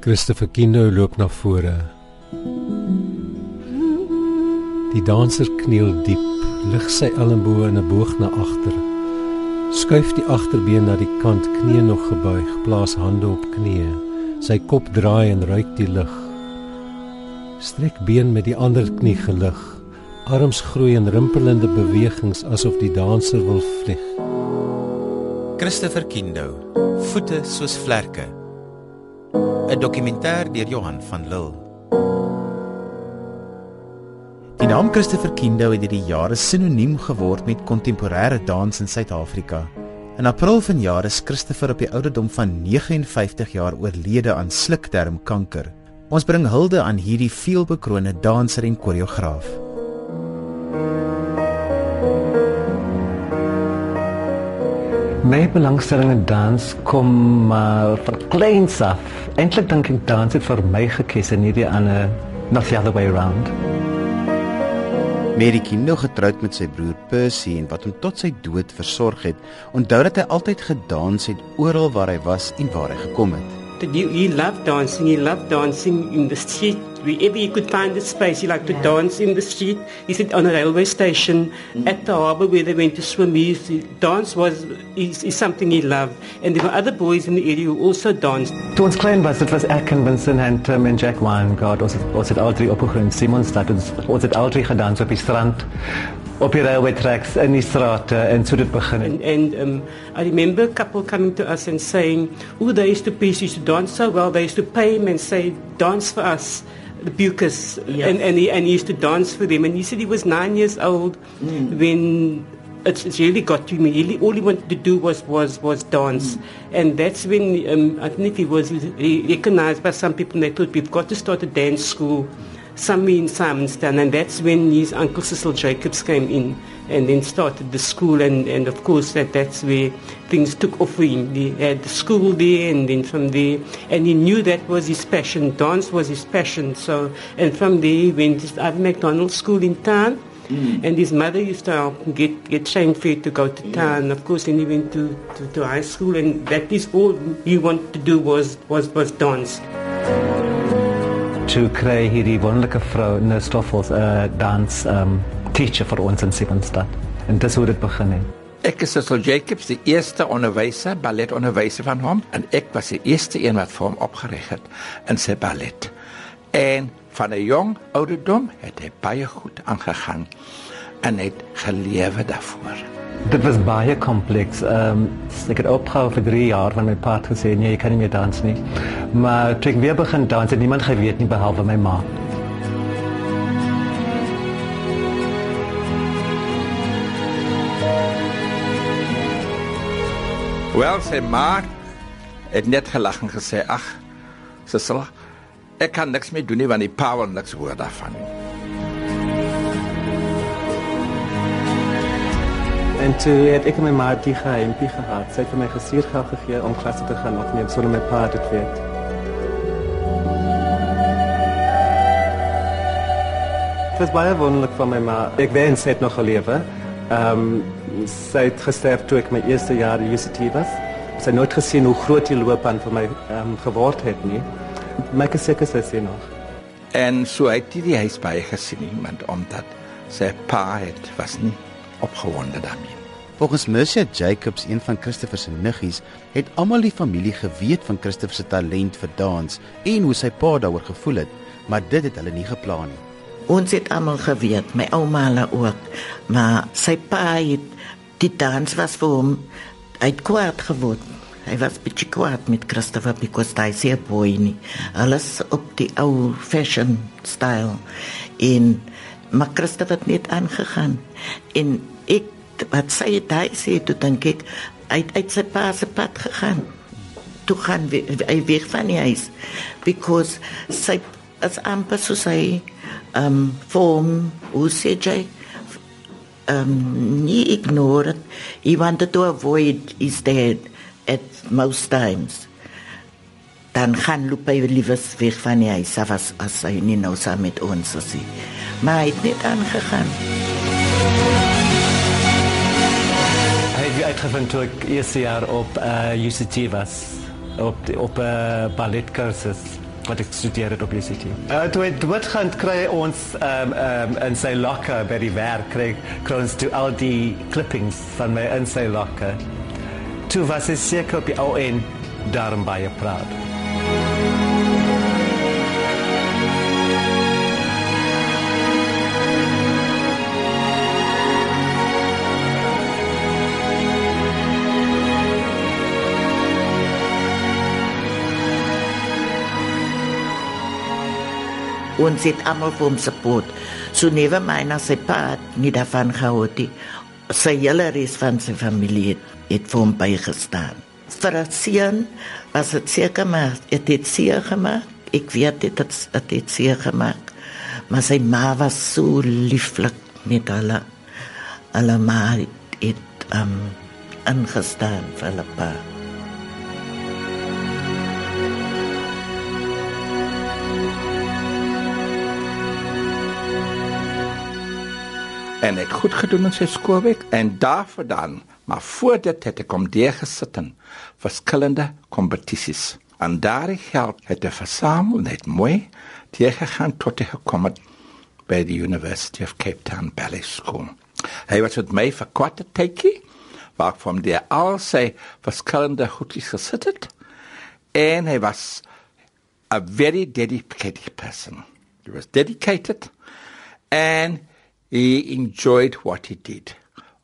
Christopher Kindo loop na vore. Die danser kniel diep, lig sy elmboë in 'n boog na agter. Skuif die agterbeen na die kant, knie nog gebuig, plaas hande op knieë. Sy kop draai en ruik die lug. Strek been met die ander knie gelig. Arms groei in rimpelende bewegings asof die danser wil vlieg. Christopher Kindo, voete soos vlerke. 'n Dokumentêr deur Johan van Lille. Die naam Christopher Kindo het deur die jare sinoniem geword met kontemporêre dans in Suid-Afrika. In April vanjaar is Christopher op die ouderdom van 59 jaar oorlede aan slukdarmkanker. Ons bring hulde aan hierdie veelbekrone danser en koreograaf. My belangstelling in dans kom maar van kleins af. Eintlik dink ek dans het vir my gekies en nie die ander not the other way around. Mary Kindo getroud met sy broer Percy en wat hom tot sy dood versorg het, onthou dat hy altyd gedans het oral waar hy was en waar hy gekom het. He loved dancing. He loved dancing in the street. Wherever he could find a space, he liked to dance in the street. He said on a railway station, mm. at the harbour where they went to swim. He used to, dance was is, is something he loved. And there were other boys in the area who also danced. Toe ons klein was, dit was ek en Vincent en Tim en Jack Weingart. Ons het, ons het al drie opgegroeid in Simonstad. Ons, ons het al drie gedans op die strand op die railway tracks in die strate en so dit begin and, and um, I remember a couple coming to us and saying oh they used to pay used to dance so well they used to pay him and say dance for us the Bucas yeah. and, and, he, and he used to dance for them and he said he was nine years old mm. when it's, it's really got to me. He, all he wanted to do was was was dance, mm. and that's when um, I think he was recognized by some people. And they thought we've got to start a dance school somewhere in Simonstown, and that's when his uncle Cecil Jacobs came in and then started the school, and, and of course that that's where things took off for him. He had the school there, and then from there, and he knew that was his passion. Dance was his passion. So, and from there he went to Ivy McDonald School in town. Mm. And his mother used to help him get, get train fare to go to town. Yeah. Of course, then he went to, to, to high school, and that is all he wanted to do was, was, was dance. toe kry hierdie wonderlike vrou nou Stoffels 'n uh, dans um teacher vir ons in Simonstad. En dis hoe dit begin het. Ek is Cecil Jacobs, die eerste onderwyser, balletonderwyser van hom en ek was die eerste een wat vir hom opgerig het in sy ballet. En van 'n jong ouderdom het hy baie goed aangegaan en het gelewe daarvoor. Dit was baie kompleks. Ehm um, ek het opgehou vir 3 jaar van my pa gesê nee, ek kan nie meer dans nie. Maar toe ek weer begin dans, het niemand geweet nie behalwe my ma. Wel, sy ma het net gelag en gesê, "Ag, Cecil, ek kan niks meer doen nie want die pa wil niks hoor daarvan nie." En toe het ek my ma die geheimpie gehad. Sy het vir my gestuur geld gegee om klasse te gaan opneem sonder my pa dit weet. Dit was baie wonderlik van my ma. Ek wens sy het nog gelewe. Ehm um, sy het gesterf toe ek my eerste jaar universiteit was. Sy het nooit gesien hoe groot die loopbaan vir my um, geword het nie. Maar ek is seker sy sien nog. En so het hy die huis baie gesien iemand omdat sy pa het was nie opgewonde daarmee. Volgens Mercia Jacobs, een van Christopher se niggies, het almal die familie geweet van Christopher se talent vir dans en hoe sy pa daaroor gevoel het, maar dit het hulle nie geplan nie. Ons het almal geweet, my ouma hulle ook, maar sy pa het die dans was vir hom uit kwaad geword. Hy was bietjie kwaad met Christopher because hy sê boy nie. Alles op die ou fashion style in maar Christus het net aangegaan en ek wat sê dit hy sê toe dink ek uit uit sy pa se pad gegaan toe gaan hy weg van die huis because sy as amper so sê um form hoe sê jy um nie ignore it he wanted to avoid his dad at most times dan gaan hy liewes weg van die huis as as hy nie nou saam met ons is nie maar hy het net aangegaan. Hy ik uitgevonden toen ik eerste jaar op uh, UCT was. Op, op uh, balletcursus. Wat ik studeerde op UCT. Uh, toen ik doodgaan, kreeg ons um, um, in zijn locker bij die werk. Kreeg, kreeg ons toen al die clippings van mij in zijn locker. Toen was ik zeker op die oude een daarom je praat. Ons het almal vir hom support. So never mind as hy paat nie daarvan gehou het. Sy hele res van sy familie het, het vir hom bygestaan. Vir Asian was dit seker maar het dit seer gemaak. Ek weet dit het dit het seer gemaak. Maar sy ma was so lieflik met hulle. Hulle ma het um ingestaan vir hulle pa. En ek goed gedoen in sy skoolwerk en daarvoor dan maar voor dit het ek om deur gesit in verskillende kompetisies. En daardie geld het hy versamel net mooi deur gegaan tot hy gekom het by die University of Cape Town Ballet School. Hy was met my vir kwarte tydjie waar van der al sy verskillende goedjies gesit het. En hy was a very dedicated person. He was dedicated. And he enjoyed what he did.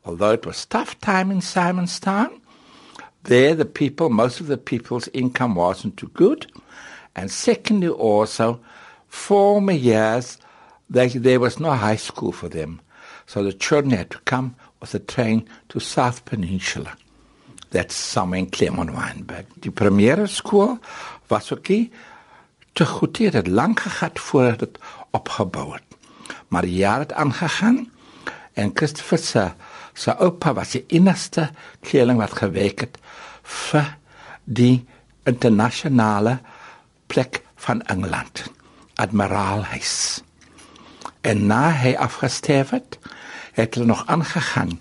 Although it was tough time in Simon's Town, there the people, most of the people's income wasn't too good. And secondly, also, former years, they, there was no high school for them. So the children had to come with a train to South Peninsula. That's somewhere in Claremont-Weinberg. Die primaire skool was ook nie te goed. Het het lang gehad voordat het opgebouw het. Maar jaar het aangegaan en Christopher se se oupa was die enigste kleerling wat gewerk het vir die internasionale plek van Engeland Admiraalhuis. En na hy afgesterf het het hulle nog aangegaan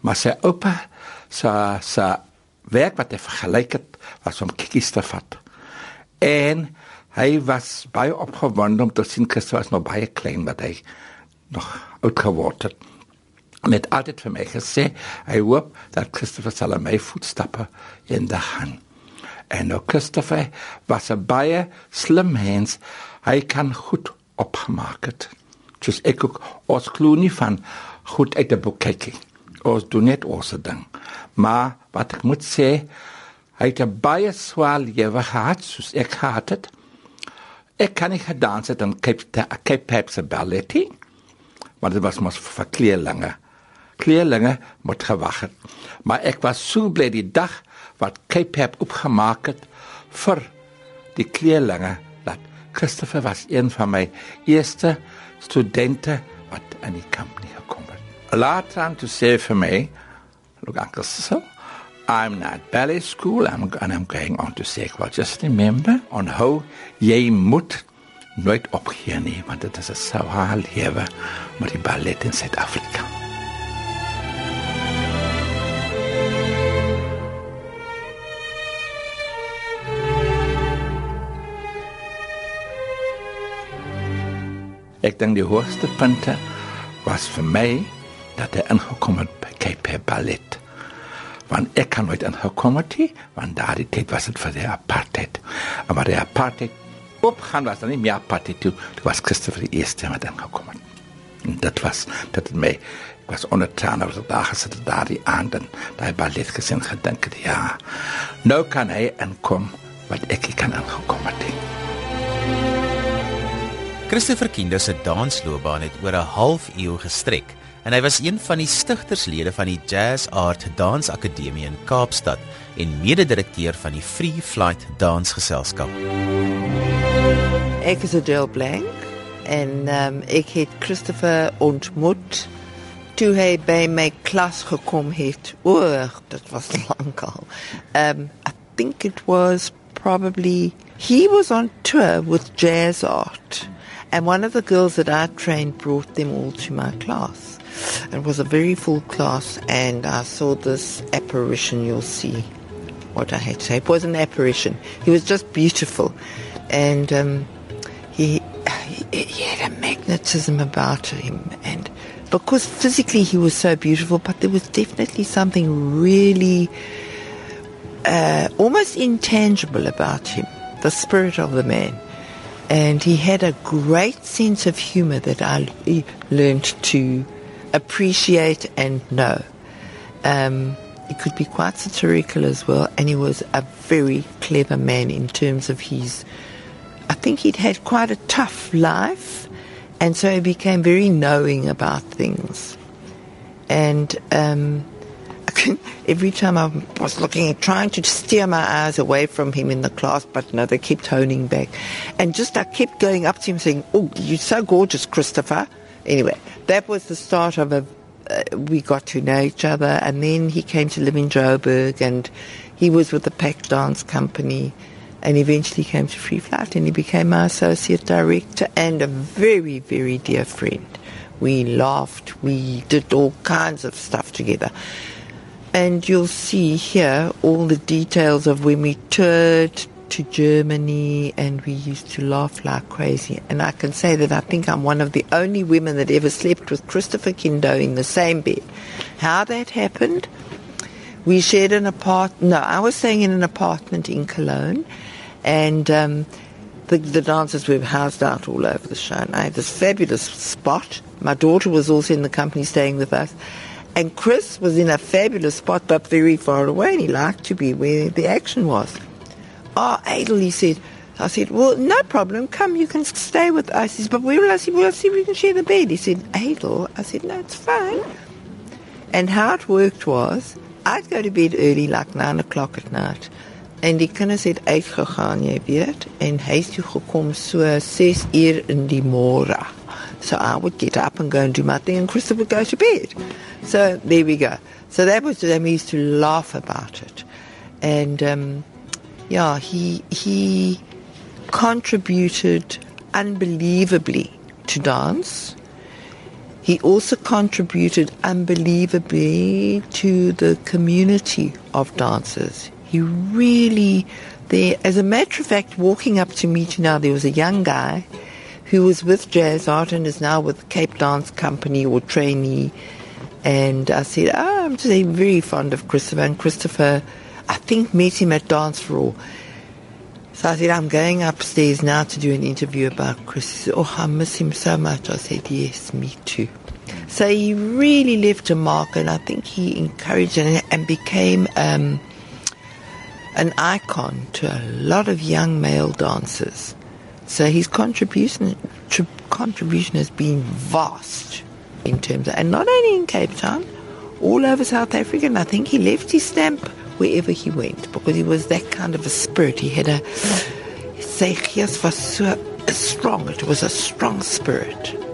maar sy oupa se se werk wat hy vergelyk het was om kikkies te vat. En hy was baie opgewonde om te sien Christus was nog baie klein wat hy nog oud geword het. Met altyd vir my gesê, hy hoop dat Christopher sal my voetstappe in die gaan. En nou Christopher was 'n baie slim mens. Hy kan goed opgemaak het. Dus ek ook ons glo nie van goed uit 'n boek kyk. Ons doen net ons ding. Maar wat ek moet sê, hy het 'n baie swaar lewe gehad, soos ek gehad het. Ek kan nie gedans het in Cape Cape Pep's balletie maar dit was mos vir kleerlinge. Kleerlinge moet gewag het. Maar ek was so bly die dag wat Cape Pep opgemaak het vir die kleerlinge dat Christopher was een van my eerste studente wat aan die kamp nie gekom het. Later aan te sê vir my, look Uncle Cecil, I'm not ballet school, I'm, and I'm going on to say, well, just remember on how jy moet nooit opgee nie want dit is 'n swaar lewe met die ballet in Suid-Afrika. Ek dink die hoogste punte was vir my dat hy ingekom het by Cape Ballet. Want ek kan nooit ingekom het, want daardie tyd was dit vir die apartheid. Maar die apartheid opgaan was dan nie meer party toe. Dit was Christopher die eerste wat dan gekom het. En dit was dat het my was onder trane op daag gesit daar die aand en daai ballet gesien gedink het ja. Nou kan hy inkom wat ek kan aangekom het. Christopher Kindo se dansloopbaan het oor 'n half eeu gestrek en hy was een van die stigterslede van die Jazz Art Dansakademie in Kaapstad en mede-direkteur van die Free Flight Dansgeselskap. Ik is Adele Blank en um, ik heet Christopher ontmoet toen hij bij mijn klas gekomen heeft. Oh, dat was lang al. Um, I think it was probably he was on tour with jazz art, and one of the girls that I trained brought them all to my class. It was a very full class, and I saw this apparition. You'll see what I had to say. It was an apparition. He was just beautiful, and um, he, he he had a magnetism about him, and because physically he was so beautiful, but there was definitely something really uh, almost intangible about him, the spirit of the man. And he had a great sense of humor that I learned to appreciate and know. Um, he could be quite satirical as well, and he was a very clever man in terms of his. I think he'd had quite a tough life, and so he became very knowing about things. And um, every time I was looking, at trying to steer my eyes away from him in the class, but no, they kept honing back. And just I kept going up to him saying, Oh, you're so gorgeous, Christopher. Anyway, that was the start of a. Uh, we got to know each other, and then he came to live in Joburg, and he was with the Pack Dance Company, and eventually came to Free Flight, and he became my associate director and a very, very dear friend. We laughed, we did all kinds of stuff together. And you'll see here all the details of when we toured to Germany and we used to laugh like crazy. And I can say that I think I'm one of the only women that ever slept with Christopher Kindo in the same bed. How that happened? We shared an apartment. No, I was staying in an apartment in Cologne, and um, the, the dancers were housed out all over the show. And I had this fabulous spot. My daughter was also in the company staying with us. And Chris was in a fabulous spot, but very far away, and he liked to be where the action was. Oh, Adel, he said. I said, well, no problem. Come, you can stay with us. He said, but where will I see? Well, I see we can share the bed. He said, Adel. I said, no, it's fine. And how it worked was, I'd go to bed early, like 9 o'clock at night. En die kinders het uitgegaan, jy weet, en het toe gekom so 6 uur in die môre. So I would get up and go and do my thing, and Krista would go to bed. So there we go. So that was them. Used to laugh about it, and um, yeah, he he contributed unbelievably to dance. He also contributed unbelievably to the community of dancers. He really, there, as a matter of fact, walking up to me now, there was a young guy who was with Jazz Art and is now with Cape Dance Company or trainee. And I said, oh, I'm just very fond of Christopher. And Christopher, I think, met him at Dance All. So I said, I'm going upstairs now to do an interview about Chris. He said, oh, I miss him so much. I said, yes, me too. So he really left a mark, and I think he encouraged and, and became um, an icon to a lot of young male dancers. So his contribution tr- contribution has been vast in terms of, and not only in Cape Town, all over South Africa. And I think he left his stamp wherever he went because he was that kind of a spirit. He had a gees was so strong. It was a strong spirit.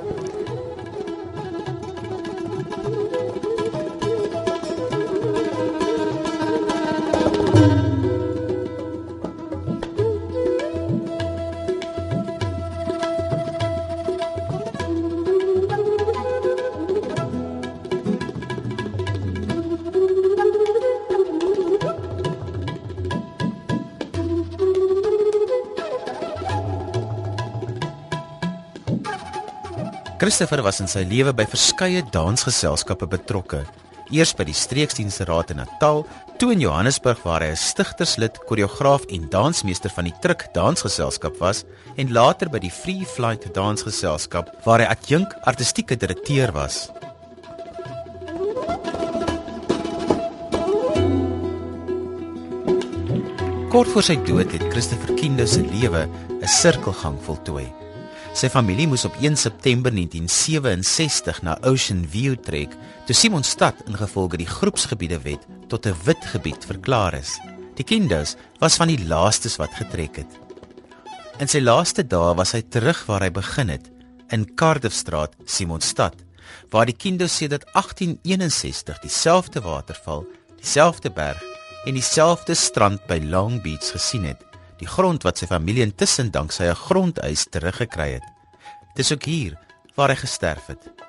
Christopher was in sy lewe by verskeie dansgeselskappe betrokke. Eers by die Streeksdienste Raad in Natal, toe in Johannesburg waar hy 'n stigterslid, koreograaf en dansmeester van die Truk Dansgeselskap was en later by die Free Flight Dansgeselskap waar hy adjunk artistieke direkteur was. Kort voor sy dood het Christopher Kindo se lewe 'n sirkelgang voltooi. Sy familie moes op 1 September 1967 na Ocean View trek, toe Simonstad ingevolge die groepsgebiede wet tot 'n wit gebied verklaar is. Die kinders was van die laastes wat getrek het. In sy laaste dae was hy terug waar hy begin het, in Cardiffstraat, Simonstad, waar die kinders sedert 1861 dieselfde waterval, dieselfde berg en dieselfde strand by Long Beach gesien het die grond wat sy familie intussen danksy 'n grondeis teruggekry het. Dis ook hier waar hy gesterf het.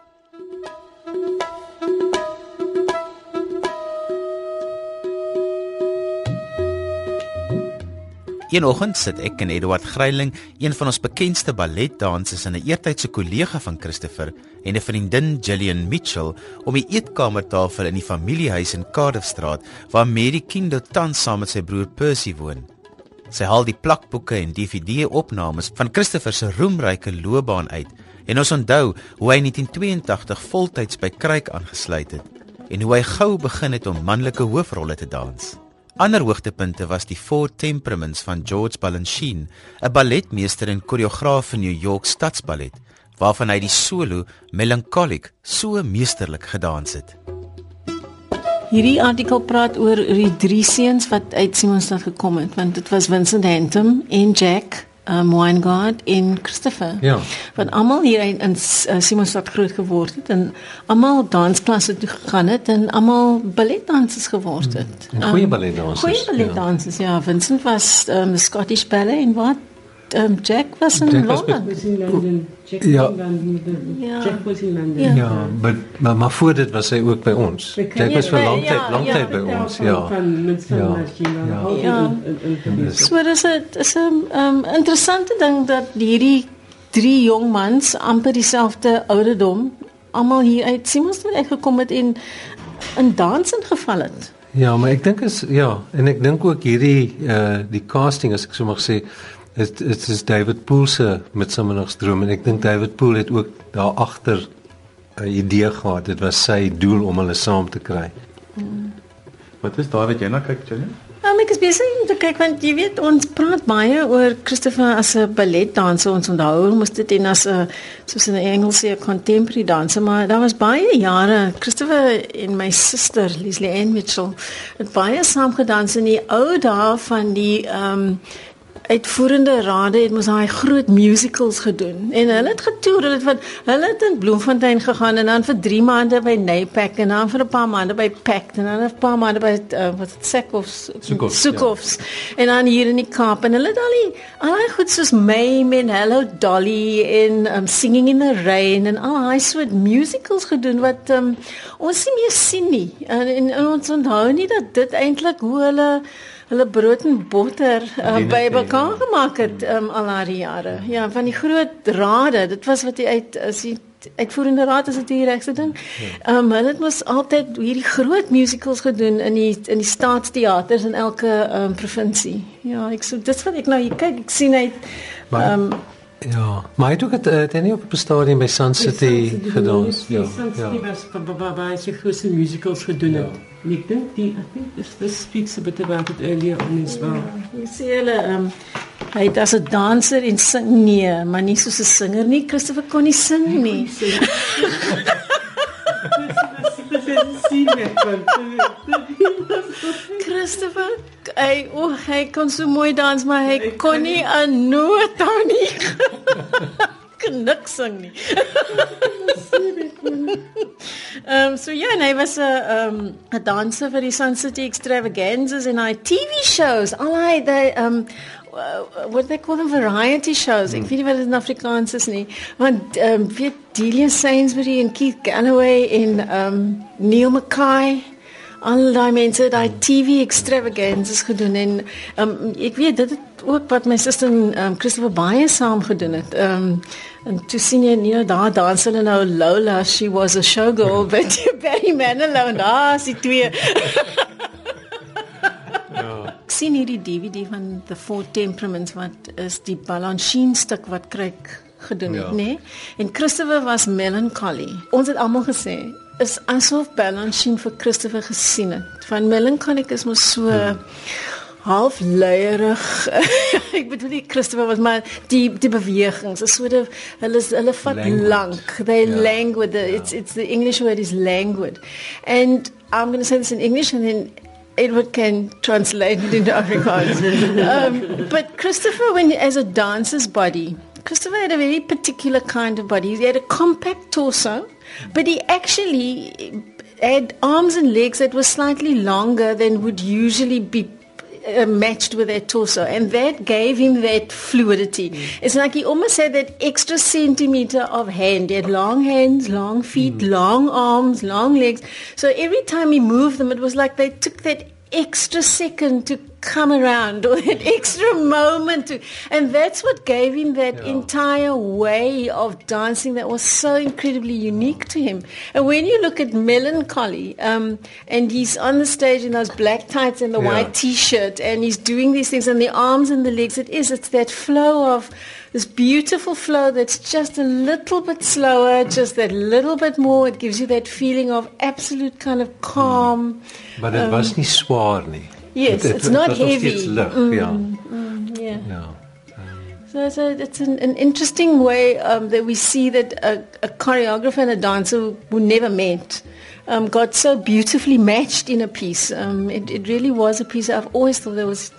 Een oggend sit ek en Eduard Gryiling, een van ons bekendste balletdansers en 'n eertydse kollega van Christopher en 'n vriendin Gillian Mitchell om die eetkamertafel in die familiehuis in Cardiffstraat waar Mary Kindo tans saam met sy broer Percy woon. Sy haal die plakboeke en DVD-opnames van Christopher se roemryke loopbaan uit en ons onthou hoe hy in 1982 voltyds by Kruik aangesluit het en hoe hy gou begin het om manlike hoofrolle te dans. Ander hoogtepunte was die Four Temperaments van George Balanchine, 'n balletmeester en koreograaf van New York Stadsballet, waarvan hy die solo Melancholic so meesterlik gedans het. Hierdie artikel praat oor die drie seuns wat uit Simonstad gekom het, want dit was Vincent Hantem en Jack um, Weingart en Christopher. Ja. Wat almal hier in, in uh, Simonstad groot geword het en almal dansklasse toe gegaan het en almal balletdansers geword het. Mm, goeie balletdansers. Goeie balletdansers, ja. ja. Vincent was um, Scottish ballet en wat um, Jack was in Jack Londen. Was in London. Jack ja. ja. Jack was in London. Ja, ja maar, maar maar voor dit was hy ook by ons. Jack was vir lang tyd, lang tyd by ons, ja. Ja. Ja. So dis 'n is 'n um, interessante ding dat hierdie drie jong mans amper dieselfde ouderdom almal hier uit Simonsstad uitgekom het en in dans ingeval het. Ja, maar ek dink is ja, en ek dink ook hierdie uh die casting as ek so mag sê dit dit is David Poole se Midsummernagsdroom en ek dink David Poole het ook daar agter 'n idee gehad. Dit was sy doel om hulle saam te kry. Hmm. Wat is daar wat jy na kyk, Jenny? Ja, ek is besig om te kyk want jy weet ons praat baie oor Christopher as 'n balletdanser ons onthou moes dit en as 'n soos in Engels sê 'n contemporary danser maar daar was baie jare Christopher en my suster Leslie Ann Mitchell het baie saam gedans in die ou dae van die ehm um, uitvoerende rade het mos daai groot musicals gedoen. En hulle het getoer hulle het van hulle het in Bloemfontein gegaan en dan vir 3 maande by Napak en dan vir 'n paar maande by Pact en dan 'n paar maande by uh, wat dit Sekofs Sekofs ja. en dan hier in die Kaap. En hulle het al die al die goed soos May en Hello Dolly en um, Singing in the Rain en al daai soort musicals gedoen wat um, ons nie meer sien nie. En, en, en ons onthou nie dat dit eintlik hoe hulle hulle brood en botter uh, by mekaar gemaak het um, al daai jare. Ja, van die groot rade, dit was wat hy uit as hy uitvoerende raad as dit die regste ding. Ja. Ehm um, hulle het mos altyd hierdie groot musicals gedoen in die in die staatsteaters in elke ehm um, provinsie. Ja, ek so dit wat ek nou hier kyk, ek sien hy ehm Ja, maar hy het ook het, het hy nie op 'n stadium by Sun City gedans. Ja. Sun City ja. was waar hy sy groot musicals gedoen het. En ek dink die I think this this speaks a bit about it earlier on as well. Ja, jy sê hulle um, hy het as 'n danser en sing nee, maar nie soos 'n singer nie. Christopher kon nie sing nie. Christopher, hy o, hy kon so mooi dans, maar hy kon nie 'n noot hou nie. Knik sing nie. Ehm um, so ja, hy was 'n ehm 'n danser vir die Sun City Extravaganzas en hy TV shows. Al hy die ehm um, what they call them variety shows. Ek hmm. weet nie wat dit in Afrikaans is nie. Want ehm um, weet Delia Sainsbury en Keith Galloway en ehm um, Neil Mackay al daai mense daai TV extravaganzas gedoen en um, ek weet dit het ook wat my suster en um, Christopher baie saam gedoen het. Ehm um, en toe sien jy nie daar dans hulle nou Lola, she was a showgirl, but Barry Manilow en daar is die twee. ja. Ek sien hierdie DVD van The Four Temperaments wat is die Balanchine stuk wat kryk gedoen het, ja. nê? Nee? En Christopher was melancholy. Ons het almal gesê is asof Balancing vir Christopher gesien het. Van melancholic is mos so hmm. Half leierig. ek bedoel nie Christopher was maar die die bewegings. Is so dat hulle hulle vat lank. They yeah. languid. The, yeah. It's it's the English word is languid. And I'm going to say this in English and then Edward can translate it into Afrikaans. um, but Christopher, when as a dancer's body, Christopher had a very particular kind of body. He had a compact torso, but he actually had arms and legs that were slightly longer than would usually be uh, matched with their torso, and that gave him that fluidity. Mm. It's like he almost had that extra centimeter of hand. He had long hands, long feet, mm. long arms, long legs. So every time he moved them, it was like they took that extra second to come around or that extra moment to, and that's what gave him that yeah. entire way of dancing that was so incredibly unique to him. And when you look at Melancholy, um, and he's on the stage in those black tights and the yeah. white t-shirt, and he's doing these things, and the arms and the legs, it is, it's that flow of this beautiful flow that's just a little bit slower, just that little bit more. It gives you that feeling of absolute kind of calm. Mm. But it um, was nie swaar nie. Yes, it, it's not heavy. It's lig, mm, ja. Mm, yeah. Yeah. So it's, a, it's an, an, interesting way um, that we see that a, a, choreographer and a dancer who never met um, got so beautifully matched in a piece. Um, it, it, really was a piece. I've always thought there was.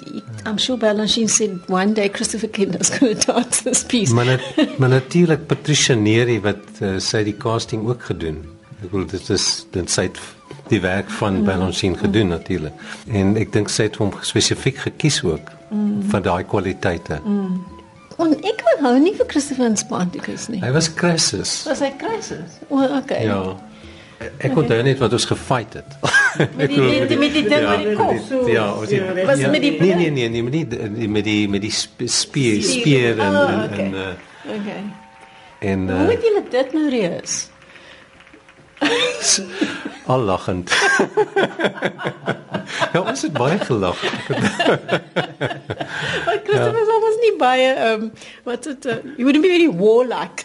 I'm sure Balanchine said one day Christopher Kinder's going to dance this piece. Maar, nat, maar natuurlijk Patricia Neri wat uh, sy die casting ook gedoen. Ek bedoel dit is dit sy het die werk van mm. Balanchine gedoen natuurlik. En ek dink sy het hom spesifiek gekies ook mm. vir daai kwaliteite. Mm. En ek hou nie vir Christopher Spanticus nie. Hy was Crisis. Was hy Crisis? O, oh, okay. Ja. Ek kon okay. net wat ons gefight het. met die met die, met die ding ja, met die kop. So, ja, was dit ja, was ja, met die Nee nee nee, nee met die met die met die spier spier en okay. en Okay. En uh, Hoe het julle dit nou reus? Al lachend. ja, ons het baie gelag. Maar Christopher ja. was nie baie ehm um, wat het uh, you wouldn't be very warlike.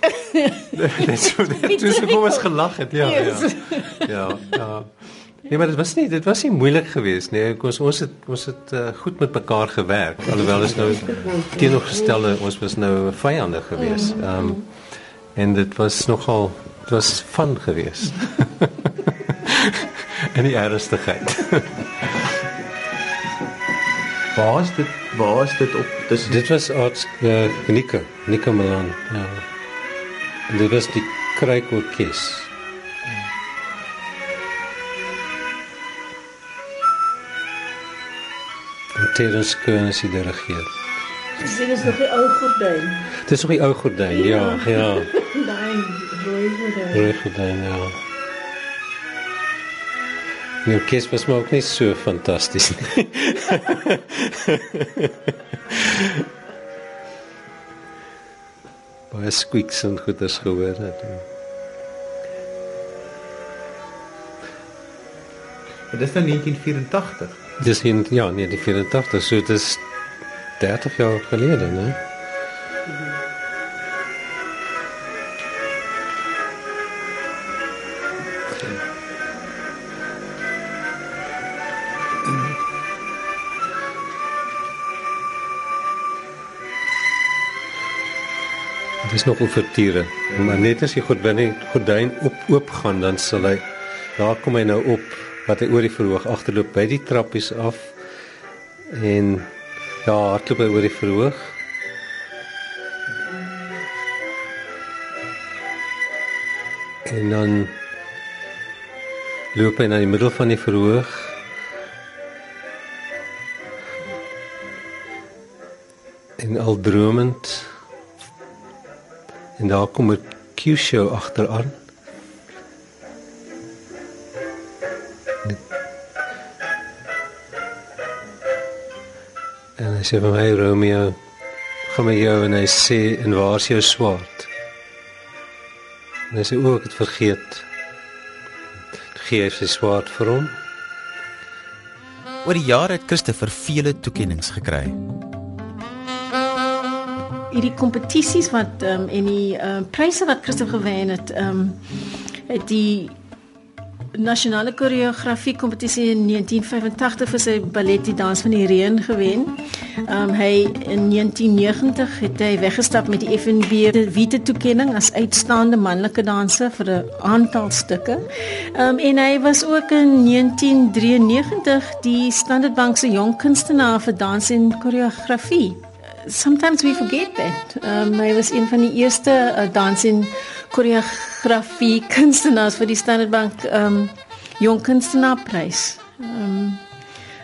Net so dit so kom ons gelag het, ja, yes. ja. Ja, ja. Nee, maar dit was nie dit was nie moeilik geweest nie. Ons ons het ons het uh, goed met mekaar gewerk. Alhoewel is nou teenoorgestelde ons was nou vyande geweest. Ehm um, en dit was nogal dit was van geweest. en die ernstigheid. waar is dit? Waar is dit op? Dis dit was arts uh, Nika, Nika Milan. Ja. En dit was die Kruikorkes. Terens Koen is die dirigeur. Dit is nog die ou gordyn. Dit is nog die ou gordyn, ja, ja. ja. Rooi gordyn, ja. Die orkes was maar ook nie so fantasties nie. Baie squeaks en goeders gehoor het. Dit is dan 1984. Dis in ja, nee, die 84, so dit is 30 jaar gelede, né? Is nog ouverture. Maar net as jy gordyn gordyn op oop gaan dan sal hy daar kom hy nou op wat hy oor die verhoog agterloop by die trappies af en ja, hardloop hy oor die verhoog. En dan loop hy na die middel van die verhoog. En al dromend En daar kom 'n Q-show agteraan. En hy sê vir my Romeo, kom met jou en hy sê en waar is jou swaard? En hy sê ook ek het vergeet. Gee hy sy swaard vir hom. Oor die jare het Christopher vele toekenninge gekry hierdie kompetisies wat ehm um, en die ehm uh, pryse wat Christof gewen het ehm um, het die nasionale koreografie kompetisie in 1985 vir sy ballet die dans van die reën gewen. Ehm um, hy in 1990 het hy weggestap met die FNB Wiete toekenning as uitstaande manlike danser vir 'n aantal stukke. Ehm um, en hy was ook in 1993 die Standard Bank se jong kunstenaar vir dans en koreografie sometimes we forget that. Um, hy was een van die eerste uh, dans en koreografie kunstenaars vir die Standard Bank um jong kunstenaarprys. Um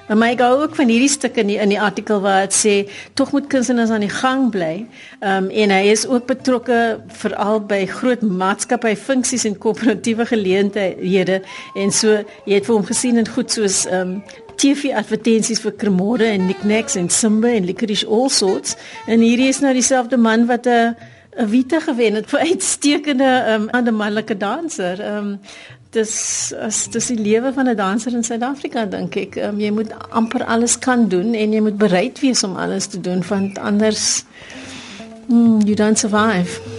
maar ek gou ook van hierdie stuk in die, in die artikel waar dit sê tog moet kunstenaars aan die gang bly. Um en hy is ook betrokke veral by groot maatskappy funksies en koöperatiewe geleenthede en so jy het vir hom gesien en goed soos um TV advertensies vir Cremore en Knickknacks en Simba en Licorice All Sorts en hierdie is nou dieselfde man wat 'n 'n Wite gewen het vir uitstekende um, ander manlike danser. Ehm um, dis as dis die lewe van 'n danser in Suid-Afrika dink ek. Um, jy moet amper alles kan doen en jy moet bereid wees om alles te doen want anders mm, you don't survive.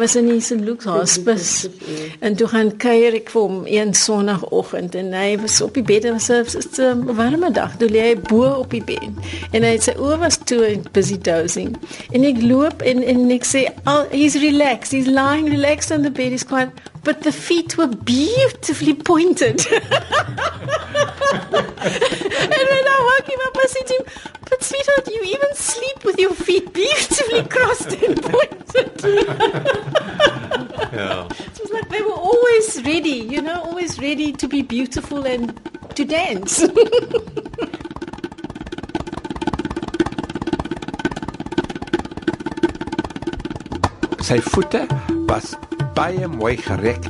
Was in die St. Luke's Hospice. en toe gaan kuier ek vir hom een sonoggend en hy was op die bed en was 'n warme dag. Toe lê hy bo op die bed. En hy sy oë was toe en busy dozing. En ek loop en en ek sê, oh, "He's relaxed. He's lying relaxed on the bed. He's quite but the feet were beautifully pointed." and when I woke him up, I said to him, But sweetheart, you even sleep with your feet beautifully crossed and pointed. ready, you know, always ready to be beautiful and to dance. Sy voete was baie mooi gerek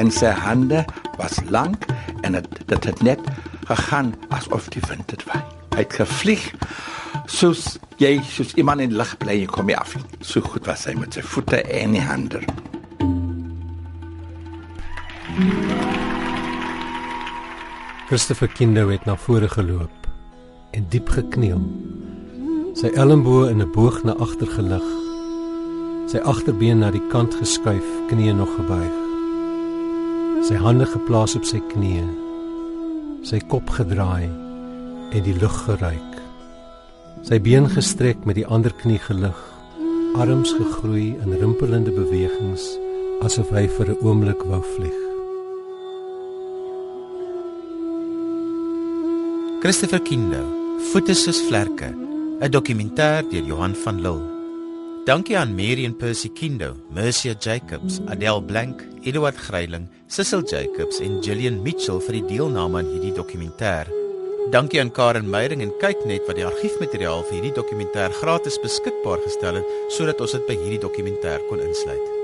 en sy hande was lank en dit het, het net gegaan asof die wind dit waai. Hy het gevlieg soos jy soos iemand in lig bly jy kom jy af. So goed was hy met sy voete en die hande. Christopher Kindo het na vore geloop en diep gekniel. Sy elmboë in 'n boog na agter gelig. Sy agterbeen na die kant geskuif, knieë nog gebuig. Sy hande geplaas op sy knieë. Sy kop gedraai en die lug geruik. Sy been gestrek met die ander knie gelig, arms gegroei in rimpelende bewegings asof hy vir 'n oomblik wou vlieg. Christopher Kindo, Voete soos vlerke, 'n dokumentêr deur Johan van Lille. Dankie aan Mary en Percy Kindo, Mercia Jacobs, Adele Blank, Eduard Greiling, Cecil Jacobs en Gillian Mitchell vir die deelname aan hierdie dokumentêr. Dankie aan Karen Meyering en Kyknet wat die argiefmateriaal vir hierdie dokumentêr gratis beskikbaar gestel het sodat ons dit by hierdie dokumentêr kon insluit.